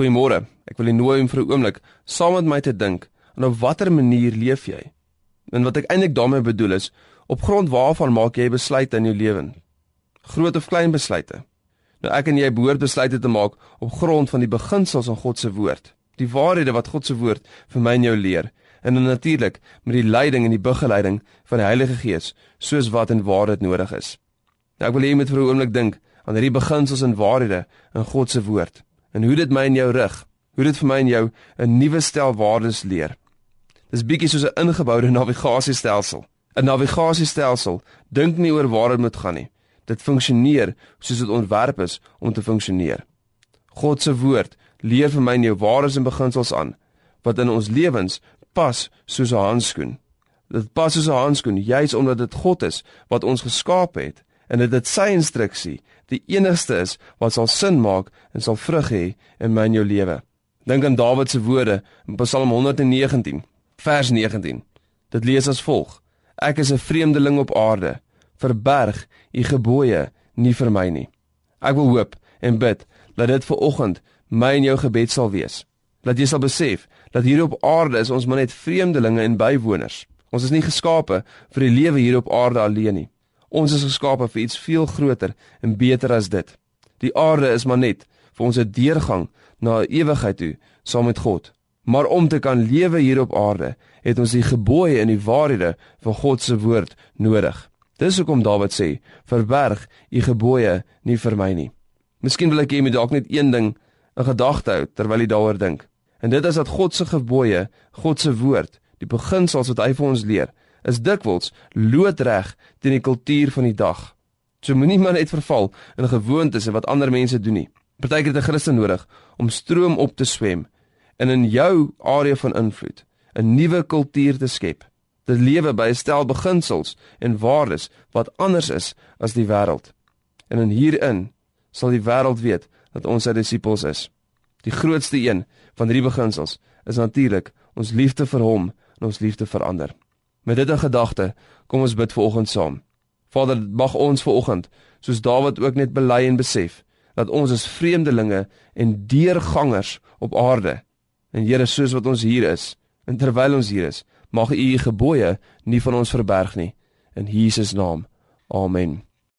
Goeiemôre. Ek wil u nooi om vir 'n oomblik saam met my te dink aan op watter manier leef jy? En wat ek eintlik daarmee bedoel is, op grond waarvan maak jy besluite in jou lewe? Groot of klein besluite? Nou ek en jy behoort besluite te maak op grond van die beginsels van God se woord, die waarhede wat God se woord vir my en jou leer, en dan natuurlik met die leiding en die begeleiding van die Heilige Gees, soos wat en waar dit nodig is. Nou ek wil hê jy moet vir 'n oomblik dink aan hierdie beginsels en waarhede in God se woord en hoe dit my en jou rig, hoe dit vir my en jou 'n nuwe stel waardes leer. Dis bietjie soos 'n ingeboude navigasiestelsel. 'n Navigasiestelsel dink nie oor waar dit moet gaan nie. Dit funksioneer soos dit ontwerp is om te funksioneer. God se woord leer vir my en jou waardes en beginsels aan wat in ons lewens pas soos 'n handskoen. Dit pas soos 'n handskoen juis omdat dit God is wat ons geskaap het en dit dit sy instruksie die enigste is wat sal sin maak en sal vrug hê in my en jou lewe. Dink aan Dawid se woorde in Psalm 119 vers 19. Dit lees as volg: Ek is 'n vreemdeling op aarde, verberg u gebooie nie vir my nie. Ek wil hoop en bid dat dit vir oggend my en jou gebed sal wees. Dat jy sal besef dat hier op aarde is ons maar net vreemdelinge en bywoners. Ons is nie geskape vir die lewe hier op aarde alleen nie. Ons is geskape vir iets veel groter en beter as dit. Die aarde is maar net vir ons 'n deurgang na 'n ewigheid toe saam met God. Maar om te kan lewe hier op aarde, het ons die gebooie en die waarhede van God se woord nodig. Dis hoekom Dawid sê: "Verberg u gebooie nie vir my nie." Miskien wil ek hê jy moet dalk net een ding in gedagte hou terwyl jy daaroor dink. En dit is dat God se gebooie, God se woord, die beginsels wat hy vir ons leer, is dikwels loodreg teen die kultuur van die dag. So moenie maar net verval in gewoontes en wat ander mense doen nie. Partykeer het 'n Christen nodig om stroom op te swem en in jou area van invloed 'n nuwe kultuur te skep. Dit lewe by 'n stel beginsels en waardes wat anders is as die wêreld. En in hierin sal die wêreld weet dat ons sy disippels is. Die grootste een van hierdie beginsels is natuurlik ons liefde vir hom en ons liefde vir ander. Met dit in gedagte, kom ons bid vanoggend saam. Vader, mag ons vanoggend, soos Dawid ook net bely en besef, dat ons is vreemdelinge en deurgangers op aarde. En Here, soos wat ons hier is, en terwyl ons hier is, mag U U gebooie nie van ons verberg nie. In Jesus naam. Amen.